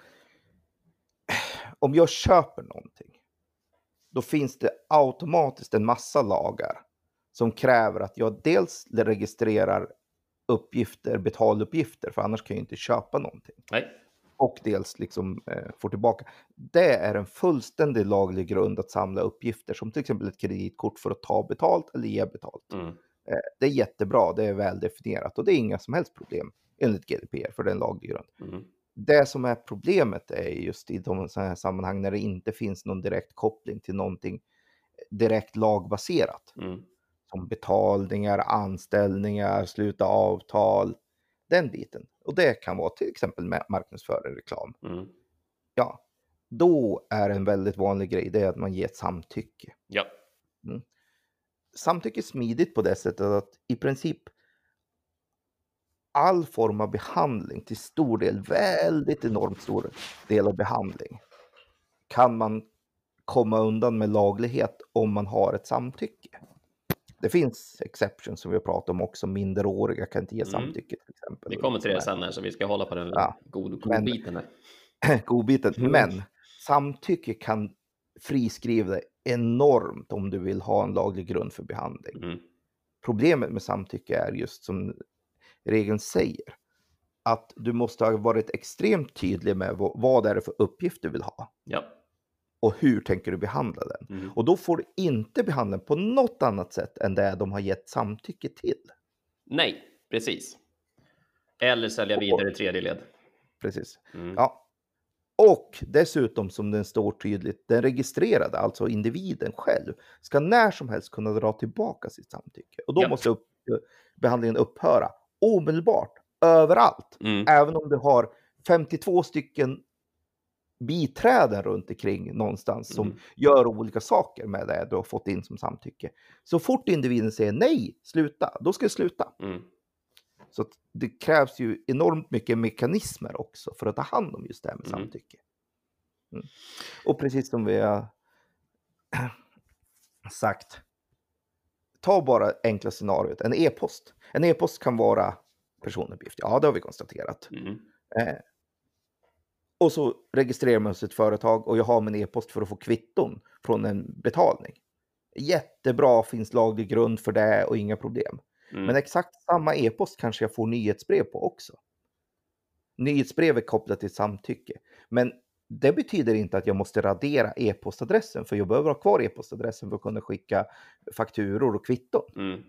om jag köper någonting, då finns det automatiskt en massa lagar som kräver att jag dels registrerar uppgifter, betaluppgifter, för annars kan jag inte köpa någonting. Nej. Och dels liksom eh, får tillbaka. Det är en fullständig laglig grund att samla uppgifter som till exempel ett kreditkort för att ta betalt eller ge betalt. Mm. Eh, det är jättebra, det är väl definierat och det är inga som helst problem enligt GDPR för det är en laglig grund. Mm. Det som är problemet är just i de sådana här sammanhang när det inte finns någon direkt koppling till någonting direkt lagbaserat. Mm. Som betalningar, anställningar, sluta avtal, den biten. Och det kan vara till exempel marknadsföring, reklam. Mm. Ja, då är en väldigt vanlig grej det är att man ger ett samtycke. Ja. Samtycke är smidigt på det sättet att i princip all form av behandling, till stor del, väldigt enormt stor del av behandling, kan man komma undan med laglighet om man har ett samtycke. Det finns exceptions som vi har pratat om också, minderåriga kan inte ge Mm. samtycke till exempel. Vi kommer till det sen här, så vi ska hålla på den Ja. god, Men- godbiten här. godbiten. Mm. Men samtycke kan friskriva dig enormt om du vill ha en laglig grund för behandling. Mm. Problemet med samtycke är just som regeln säger, att du måste ha varit extremt tydlig med vad, vad är det för uppgift du vill ha Ja. och hur tänker du behandla den. Mm. Och då får du inte behandla den på något annat sätt än det de har gett samtycke till. Nej, precis. Eller sälja vidare i tredje led. Precis. Mm. Ja. Och dessutom som den står tydligt, den registrerade, alltså individen själv, ska när som helst kunna dra tillbaka sitt samtycke. Och då Ja. måste upp, behandlingen upphöra omedelbart, överallt. Mm. Även om du har 52 stycken biträden runt omkring någonstans som Mm. gör olika saker med det du har fått in som samtycke. Så fort individen säger nej, sluta, då ska det sluta. Mm. Så det krävs ju enormt mycket mekanismer också för att ta hand om just det här med Mm. samtycke. Mm. Och precis som vi har sagt, ta bara enkla scenariot, en e-post. En e-post kan vara personuppgift, ja det har vi konstaterat. Mm. Eh, och så registrerar man sitt företag och jag har min e-post för att få kvitton från en betalning. Jättebra, finns laglig grund för det och inga problem. Mm. Men exakt samma e-post kanske jag får nyhetsbrev på också. Nyhetsbrev är kopplat till samtycke. Men det betyder inte att jag måste radera e-postadressen, för jag behöver ha kvar e-postadressen för att kunna skicka fakturor och kvitton. Mm.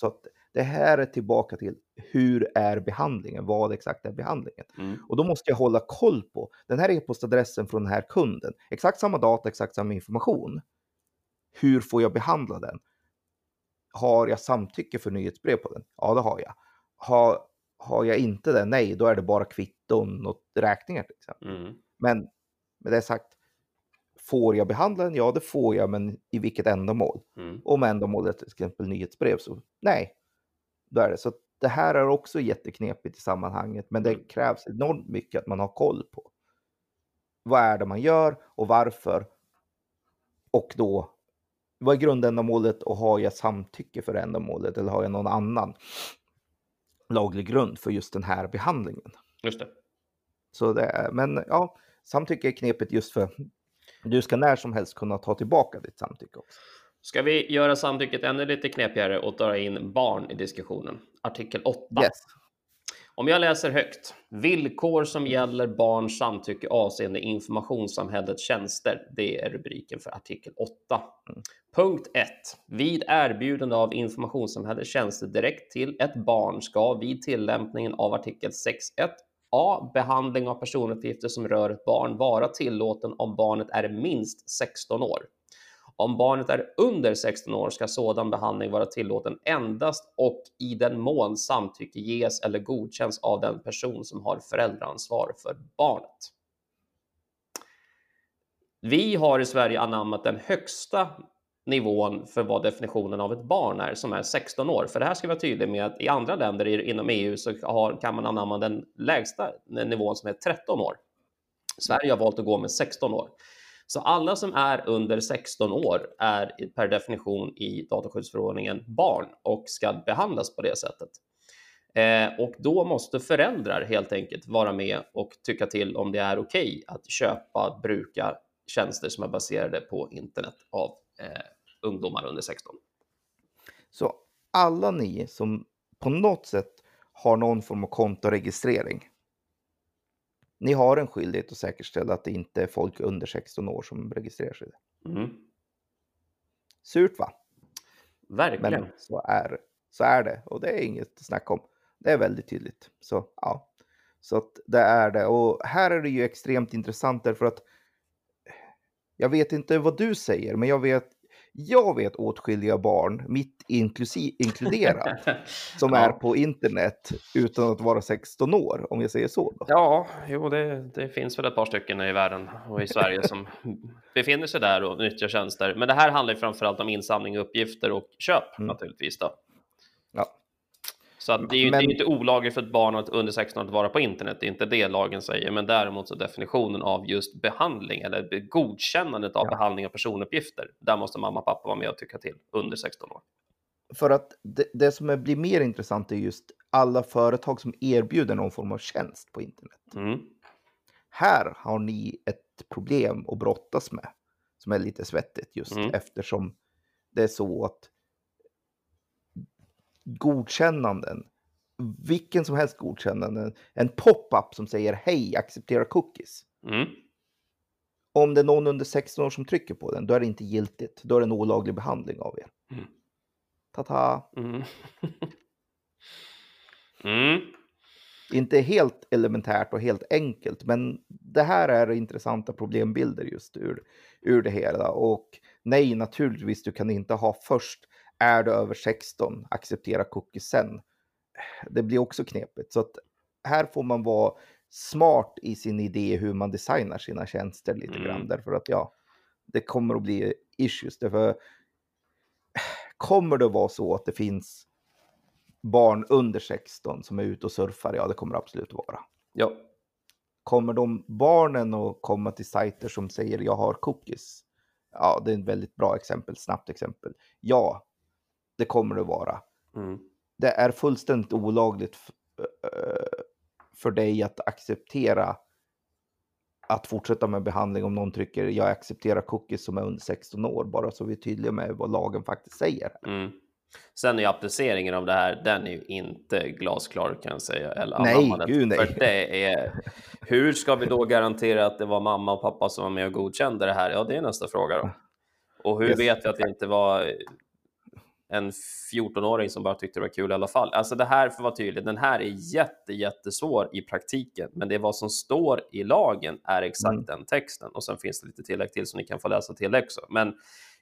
Så att det här är tillbaka till hur är behandlingen? Vad exakt är behandlingen? Mm. Och då måste jag hålla koll på den här e-postadressen från den här kunden. Exakt samma data, exakt samma information. Hur får jag behandla den? Har jag samtycke för nyhetsbrev på den? Ja, det har jag. Har, har jag inte det? Nej, då är det bara kvitton och räkningar till exempel. Mm. Men med det sagt, får jag behandla den? Ja, det får jag, men i vilket ändamål? Mm. Om ändamålet är till exempel nyhetsbrev, så nej, då är det. Så det här är också jätteknepigt i sammanhanget, men det Mm. krävs enormt mycket att man har koll på. Vad är det man gör och varför? Och då, vad är grundändamålet och har jag samtycke för ändamålet eller har jag någon annan laglig grund för just den här behandlingen? Just det. Så det är, men ja, samtycke är knepigt just för Du ska när som helst kunna ta tillbaka ditt samtycke också. Ska vi göra samtycket ännu lite knepigare och dra in barn i diskussionen? Artikel 8. Yes. Om jag läser högt. Villkor som gäller barns samtycke avseende informationssamhällets tjänster. Det är rubriken för artikel 8. Mm. Punkt 1. Vid erbjudande av informationssamhällets tjänster direkt till ett barn ska vid tillämpningen av artikel 6.1 A. Behandling av personuppgifter som rör ett barn vara tillåten om barnet är minst 16 år. Om barnet är under 16 år ska sådan behandling vara tillåten endast och i den mån samtycke ges eller godkänns av den person som har föräldraansvar för barnet. Vi har i Sverige anammat den högsta nivån för vad definitionen av ett barn är, som är 16 år. För det här ska vi vara tydliga med att i andra länder inom EU så har, kan man anamma den lägsta nivån som är 13 år. Sverige har valt att gå med 16 år. Så alla som är under 16 år är per definition i dataskyddsförordningen barn och ska behandlas på det sättet. Eh, och då måste föräldrar helt enkelt vara med och tycka till om det är okej okay att köpa, bruka tjänster som är baserade på internet av eh, ungdomar under 16. Så alla ni som på något sätt har någon form av kontoregistrering ni har en skyldighet att säkerställa att det inte är folk under 16 år som registrerar sig. Mm. Surt va? Verkligen. Men så är, så är det och det är inget att snacka om. Det är väldigt tydligt. Så ja, så att det är det. Och här är det ju extremt intressant därför att jag vet inte vad du säger, men jag vet jag vet åtskilliga barn, mitt inkluderat, som ja. är på internet utan att vara 16 år, om jag säger så. Då. Ja, jo, det, det, finns väl ett par stycken i världen och i Sverige som befinner sig där och nyttjar tjänster. Men det här handlar ju framförallt om insamling, uppgifter och köp mm. naturligtvis. Då. Ja. Så att det är ju men... inte olagligt för ett barn att under 16 att vara på internet, det är inte det lagen säger, men däremot så definitionen av just behandling eller godkännandet av ja. behandling av personuppgifter, där måste mamma och pappa vara med och tycka till under 16 år. För att det, det som blir mer intressant är just alla företag som erbjuder någon form av tjänst på internet. Mm. Här har ni ett problem att brottas med som är lite svettigt just mm. eftersom det är så att godkännanden, vilken som helst godkännande, en pop-up som säger hej, acceptera cookies. Mm. Om det är någon under 16 år som trycker på den, då är det inte giltigt. Då är det en olaglig behandling av er. Mm. Ta-ta! Mm. mm. Inte helt elementärt och helt enkelt, men det här är intressanta problembilder just ur, ur det hela. Och nej, naturligtvis, du kan inte ha först är du över 16, acceptera cookies sen. Det blir också knepigt. Så att här får man vara smart i sin idé hur man designar sina tjänster lite mm. grann. Därför att ja, det kommer att bli issues. Därför kommer det vara så att det finns barn under 16 som är ute och surfar? Ja, det kommer det absolut vara. Ja. Kommer de barnen att komma till sajter som säger jag har cookies? Ja, det är ett väldigt bra exempel, snabbt exempel. Ja, det kommer det vara. Mm. Det är fullständigt olagligt för dig att acceptera att fortsätta med behandling om någon trycker jag accepterar cookies som är under 16 år, bara så vi är tydliga med vad lagen faktiskt säger. Mm. Sen är appliceringen av det här, den är ju inte glasklar kan jag säga. Eller nej, gud nej. För det är, hur ska vi då garantera att det var mamma och pappa som var med och godkände det här? Ja, det är nästa fråga då. Och hur yes. vet vi att det inte var en 14-åring som bara tyckte det var kul i alla fall. Alltså det här, för att vara tydlig, den här är jätte, jättesvår i praktiken, men det är vad som står i lagen är exakt mm. den texten och sen finns det lite tillägg till så ni kan få läsa till också. Men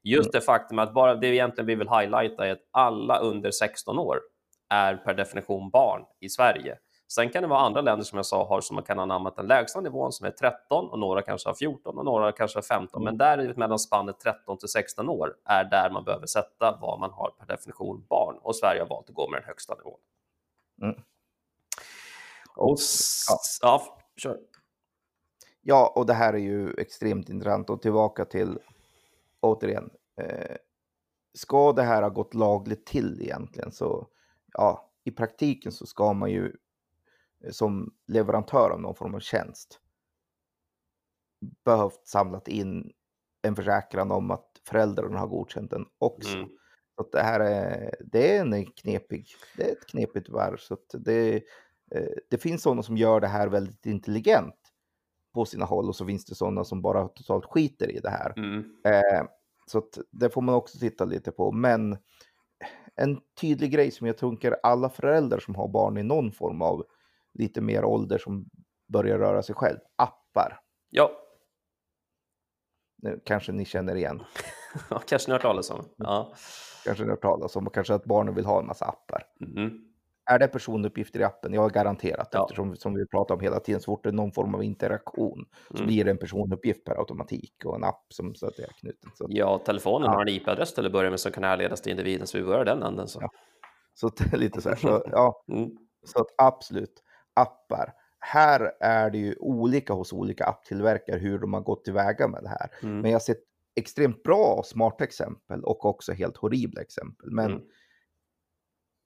just mm. det faktum att bara det egentligen vi vill highlighta är att alla under 16 år är per definition barn i Sverige. Sen kan det vara andra länder som jag sa har som man kan anamma den lägsta nivån som är 13 och några kanske har 14 och några kanske har 15. Men där mellan spannet 13 till 16 år är där man behöver sätta vad man har per definition barn och Sverige har valt att gå med den högsta nivån. Mm. Och ja. ja, kör. Ja, och det här är ju extremt intressant och tillbaka till återigen. Eh, ska det här ha gått lagligt till egentligen så ja, i praktiken så ska man ju som leverantör av någon form av tjänst behövt samlat in en försäkran om att föräldrarna har godkänt den också. Mm. Så att det här är, det är en knepig, det är ett knepigt varv. Så det, eh, det finns sådana som gör det här väldigt intelligent på sina håll och så finns det sådana som bara totalt skiter i det här. Mm. Eh, så att det får man också titta lite på. Men en tydlig grej som jag tänker alla föräldrar som har barn i någon form av lite mer ålder som börjar röra sig själv, appar. Ja, Nu, kanske ni känner igen, kanske ni har hört talas om. Ja. kanske ni har hört talas om och kanske att barnen vill ha en massa appar. Mm. Är det personuppgifter i appen? Jag har garanterat Ja. eftersom som vi pratar om hela tiden, så fort det är någon form av interaktion så Mm. blir det en personuppgift per automatik och en app som så att är knuten. Så, Ja, telefonen Ja. har en IP-adress till att börja med som kan härledas till individen, så vi börjar den änden. Så. Ja. så lite så här. Så, ja, Mm. Så att absolut, appar. Här är det ju olika hos olika apptillverkare hur de har gått tillväga med det här. Mm. Men jag har sett extremt bra och smarta exempel och också helt horribla exempel. Men Mm.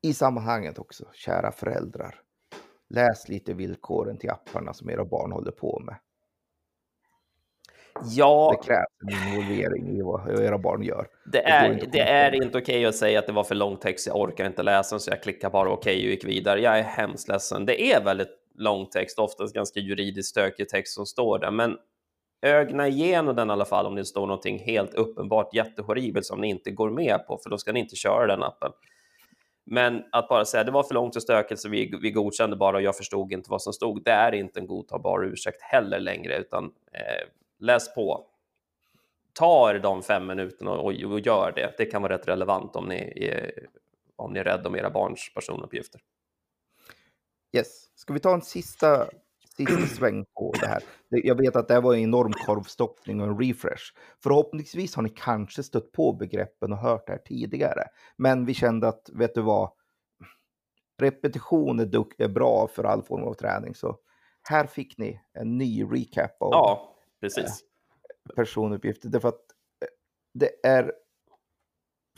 i sammanhanget också, kära föräldrar. Läs lite villkoren till apparna som era barn håller på med. Ja, Det krävs en involvering i vad era barn gör. Det är, inte det är ifrån. inte okej att säga att det var för lång text, jag orkar inte läsa den, så jag klickar bara okej och gick vidare. Jag är hemskt ledsen. Det är väldigt lång text, oftast ganska juridiskt stökig text som står där, men ögna igenom den i alla fall om det står någonting helt uppenbart jättehorribelt som ni inte går med på, för då ska ni inte köra den appen. Men att bara säga det var för långt och stökigt så vi, vi godkände bara och jag förstod inte vad som stod, det är inte en godtagbar ursäkt heller längre, utan eh, läs på ta er de fem minuterna och, och gör det. Det kan vara rätt relevant om ni är, om ni är rädda om era barns personuppgifter. Yes. Ska vi ta en sista, sista sväng på det här? Jag vet att det här var en enorm korvstoppning och en refresh. Förhoppningsvis har ni kanske stött på begreppen och hört det här tidigare. Men vi kände att, vet du vad? Repetition är, är bra för all form av träning. Så här fick ni en ny recap av Ja, precis. personuppgifter. Därför att eh, det är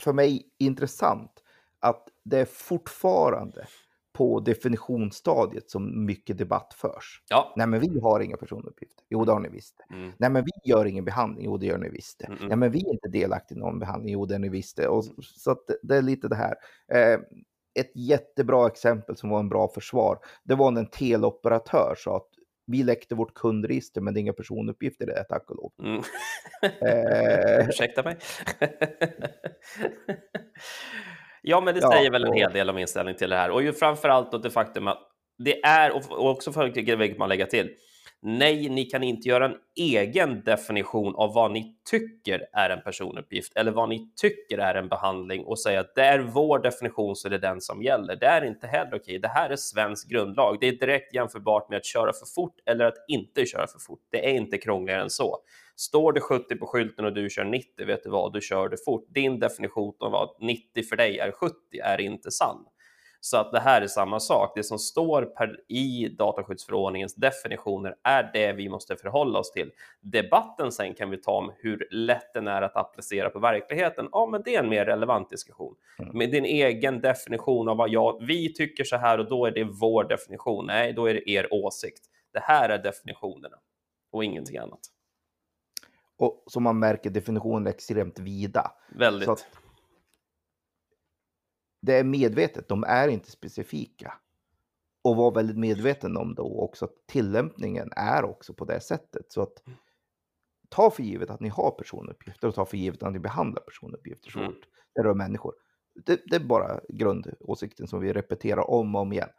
för mig intressant att det är fortfarande på definitionsstadiet som mycket debatt förs. Ja. Nej, men vi har inga personuppgifter. Jo, det har ni visst. Mm. Nej, men vi gör ingen behandling. Jo, det gör ni visst. det. Mm-mm. Nej, men vi är inte delaktiga i någon behandling. Jo, det är ni visst. Och, så att det- det är lite det här. Eh, ett jättebra exempel som var en bra försvar. Det var när en teleoperatör sa att vi läckte vårt kundregister, men det är inga personuppgifter det, tack och lov. Mm. Eh, Ursäkta mig. ja, men det Ja, säger väl en och- hel del om inställning till det här. Och ju framför allt det faktum att det är, och också för vilket man lägga till, nej, ni kan inte göra en egen definition av vad ni tycker är en personuppgift eller vad ni tycker är en behandling och säga att det är vår definition så det är den som gäller. Det är inte heller okej. Det här är svensk grundlag. Det är direkt jämförbart med att köra för fort eller att inte köra för fort. Det är inte krångligare än så. Står det 70 på skylten och du kör 90, vet du vad, du kör det fort. Din definition av vad 90 för dig är 70 är inte sann. Så att det här är samma sak. Det som står per, i dataskyddsförordningens definitioner är det vi måste förhålla oss till. Debatten sen kan vi ta om hur lätt den är att applicera på verkligheten. Ja, men det är en mer relevant diskussion. Mm. Med din egen definition av vad jag, vi tycker så här och då är det vår definition. Nej, då är det er åsikt. Det här är definitionerna och ingenting annat. och som man märker, definitionen är extremt vida. Väldigt. Så att det är medvetet, de är inte specifika. Och var väldigt medveten om då också att tillämpningen är också på det sättet. Så att ta för givet att ni har personuppgifter och ta för givet att ni behandlar personuppgifter så Mm. fort det rör människor. Det, det är bara grundåsikten som vi repeterar om och om igen.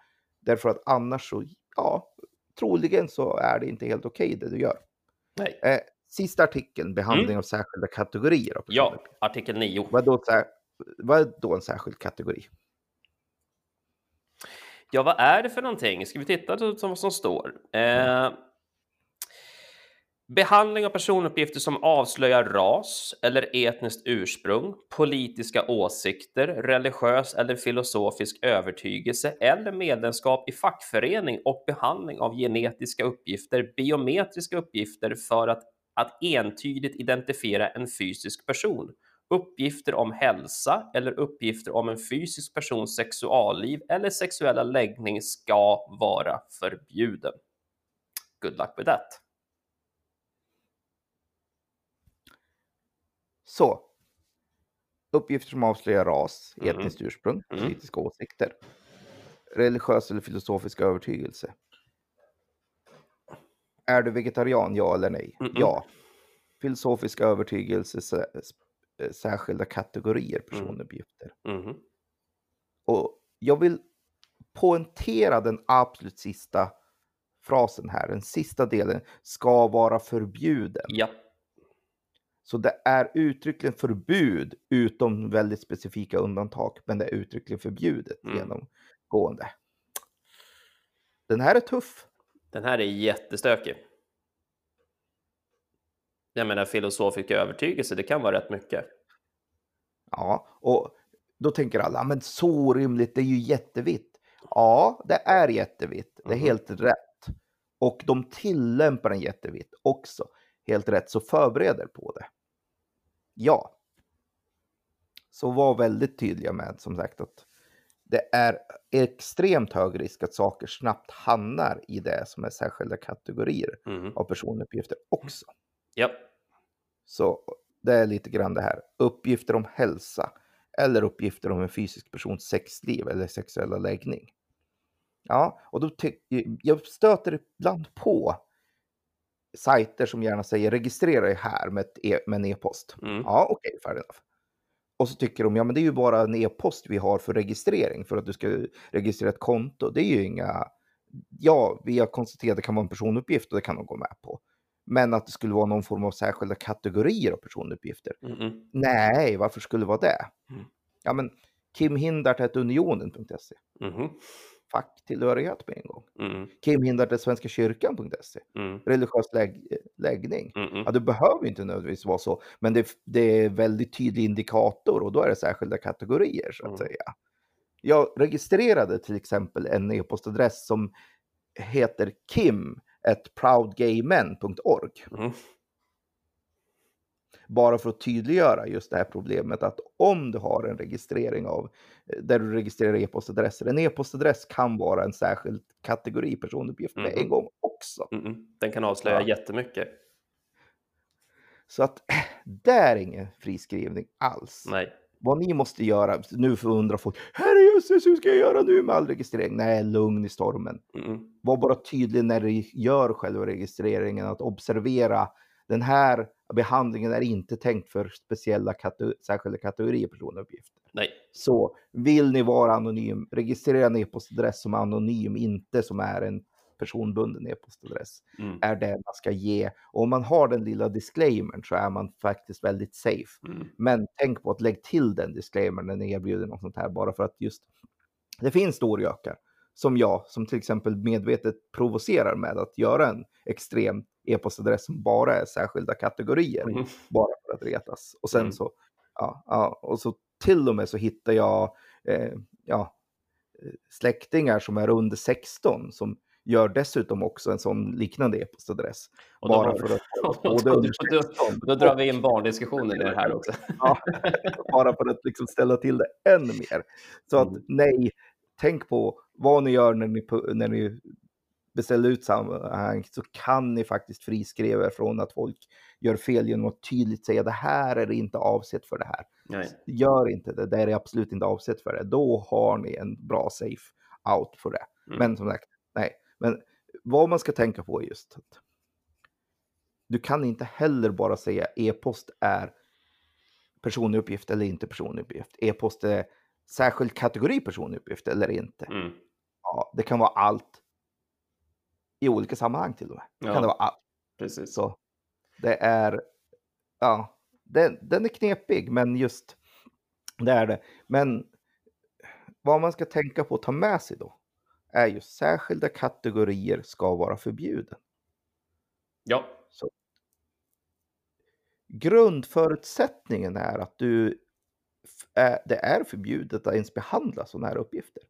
Därför att annars så, ja, troligen så är det inte helt okej det du gör. Nej. Eh, sista artikeln, behandling av särskilda kategorier. Av Mm. Ja, artikel 9. Vad, är då, sär- vad är då en särskild kategori? Ja, vad är det för någonting? Ska vi titta på vad som står? Eh, behandling av personuppgifter som avslöjar ras eller etniskt ursprung, politiska åsikter, religiös eller filosofisk övertygelse eller medlemskap i fackförening och behandling av genetiska uppgifter, biometriska uppgifter för att, att entydigt identifiera en fysisk person uppgifter om hälsa eller uppgifter om en fysisk persons sexualliv eller sexuella läggning ska vara förbjuden. Good luck with that. Så. Uppgifter som avslöjar ras, Mm. etniskt ursprung, Mm. politiska åsikter, religiös eller filosofisk övertygelse. Är du vegetarian, ja eller nej? Mm-mm. Ja. Filosofisk övertygelse, särskilda kategorier personuppgifter. Mhm. Och jag vill poängtera den absolut sista frasen här. Den sista delen ska vara förbjuden. Ja. Så det är uttryckligen förbud utom väldigt specifika undantag. Men det är uttryckligen förbjudet Mm. genomgående. Den här är tuff. Den här är jättestökig. Jag menar filosofisk övertygelse, det kan vara rätt mycket. Ja, och då tänker alla, "Ah, men så rimligt, det är ju jättevitt. Ja, det är jättevitt. Det är Mhm. helt rätt. Och de tillämpar den jättevitt också. Helt rätt, så förbereder på det. Ja. Så var väldigt tydliga med som sagt att det är extremt hög risk att saker snabbt hamnar i det som är särskilda kategorier Mhm. av personuppgifter också. Ja. Så det är lite grann det här. Uppgifter om hälsa eller uppgifter om en fysisk persons sexliv eller sexuella läggning. Ja, och då jag stöter ibland på sajter som gärna säger registrera dig här med, e- med en e-post. Mm. Ja, okej, fair enough. Och så tycker de, ja men det är ju bara en e-post vi har för registrering, för att du ska registrera ett konto. Det är ju inga, ja, vi har konstaterat att det kan vara en personuppgift och det kan de gå med på. Men att det skulle vara någon form av särskilda kategorier av personuppgifter. Mhm. Nej, varför skulle det vara det? Mm. Ja, men Kim Hindart unionen.se. Mhm. Facktillhörighet på en gång. Mm. Kim Hindart svenska kyrkan.se. Mm. Religiös lägg, läggning. Mm. Ja, det behöver inte nödvändigtvis vara så, men det, det är väldigt tydlig indikator och då är det särskilda kategorier så att Mm. säga. Jag registrerade till exempel en e-postadress som heter kim.proudgaymen.org Mhm. bara för att tydliggöra just det här problemet att om du har en registrering av där du registrerar e-postadresser, en e-postadress kan vara en särskild kategori personuppgift med en Mhm. gång också. Mm. Den kan avslöja Ja. jättemycket. Så att det är ingen friskrivning alls. Nej. Vad ni måste göra, nu förundrar folk, herrejösses hur ska jag göra nu med all registrering? Nej, lugn i stormen. Mm. Var bara tydlig när du gör själva registreringen att observera den här behandlingen är inte tänkt för speciella kate- särskilda kategorier personuppgifter. Nej. Så vill ni vara anonym, registrera en e-postadress som är anonym, inte som är en personbunden e-postadress. Mm. Är det man ska ge. Och om man har den lilla disclaimern så är man faktiskt väldigt safe. Mm. Men tänk på att lägga till den disclaimern när ni erbjuder något sånt här bara för att just det finns storgökar som jag som till exempel medvetet provocerar med att göra en extrem e-postadress som bara är särskilda kategorier Mm. bara för att retas. Och sen Mm. så, ja, ja, och så till och med så hittar jag eh, ja, eh, släktingar som är under 16 som gör dessutom också en sån liknande e-postadress. Och då, Bara för att då, då, 16 då drar vi in barndiskussionen i det här också. Ja, bara för att liksom ställa till det ännu mer. Så att Mm. nej, tänk på vad ni gör när ni, när ni beställer ut sammanhang så kan ni faktiskt friskriva er från att folk gör fel genom att tydligt säga det här är inte avsett för det här. Nej. Gör inte det, det är absolut inte avsett för det. Då har ni en bra safe out för det. Mm. Men som sagt, nej. Men vad man ska tänka på är just att du kan inte heller bara säga e-post är personlig uppgift eller inte personlig uppgift. E-post är särskild kategori personlig uppgift eller inte. Mm. Ja, det kan vara allt i olika sammanhang till och med. Ja. Kan det vara allt. Precis. Så det är, ja, den, den är knepig, men just det är det. Men vad man ska tänka på att ta med sig då är ju särskilda kategorier ska vara förbjuden. Ja. Så. Grundförutsättningen är att du det är förbjudet att ens behandla sådana här uppgifter.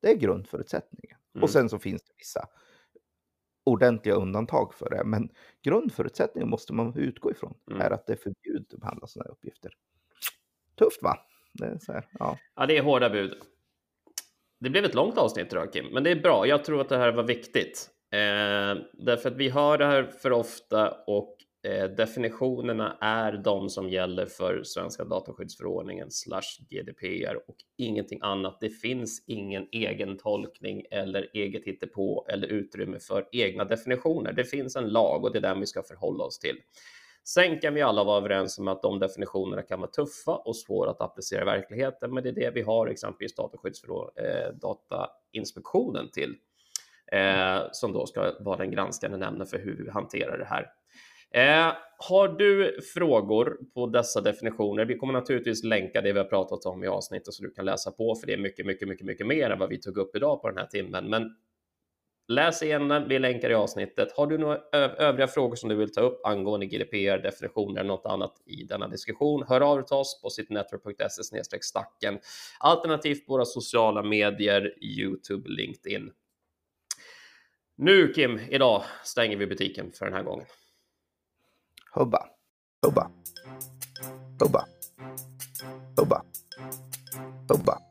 Det är grundförutsättningen. Mm. Och sen så finns det vissa ordentliga undantag för det. Men grundförutsättningen måste man utgå ifrån. Mm. Är att det är förbjudet att behandla sådana här uppgifter. Tufft va? Det är så här, ja. Ja, det är hårda bud. Det blev ett långt avsnitt idag Kim, men det är bra. Jag tror att det här var viktigt. Eh, därför att vi hör det här för ofta och eh, definitionerna är de som gäller för svenska dataskyddsförordningen slash GDPR och ingenting annat. Det finns ingen egen tolkning eller eget hittepå eller utrymme för egna definitioner. Det finns en lag och det är den vi ska förhålla oss till. Sen kan vi alla vara överens om att de definitionerna kan vara tuffa och svåra att applicera i verkligheten, men det är det vi har exempelvis eh, Datainspektionen till, eh, som då ska vara den granskande nämnden för hur vi hanterar det här. Eh, har du frågor på dessa definitioner? Vi kommer naturligtvis länka det vi har pratat om i avsnittet så du kan läsa på, för det är mycket, mycket, mycket, mycket mer än vad vi tog upp idag på den här timmen. Men Läs igen den, vi länkar i avsnittet. Har du några övriga frågor som du vill ta upp angående GDPR, definitioner eller något annat i denna diskussion, hör av dig till oss på citynetwork.se stacken, alternativt våra sociala medier, Youtube, LinkedIn. Nu Kim, idag stänger vi butiken för den här gången. Hubba, hubba, hubba, hubba, hubba.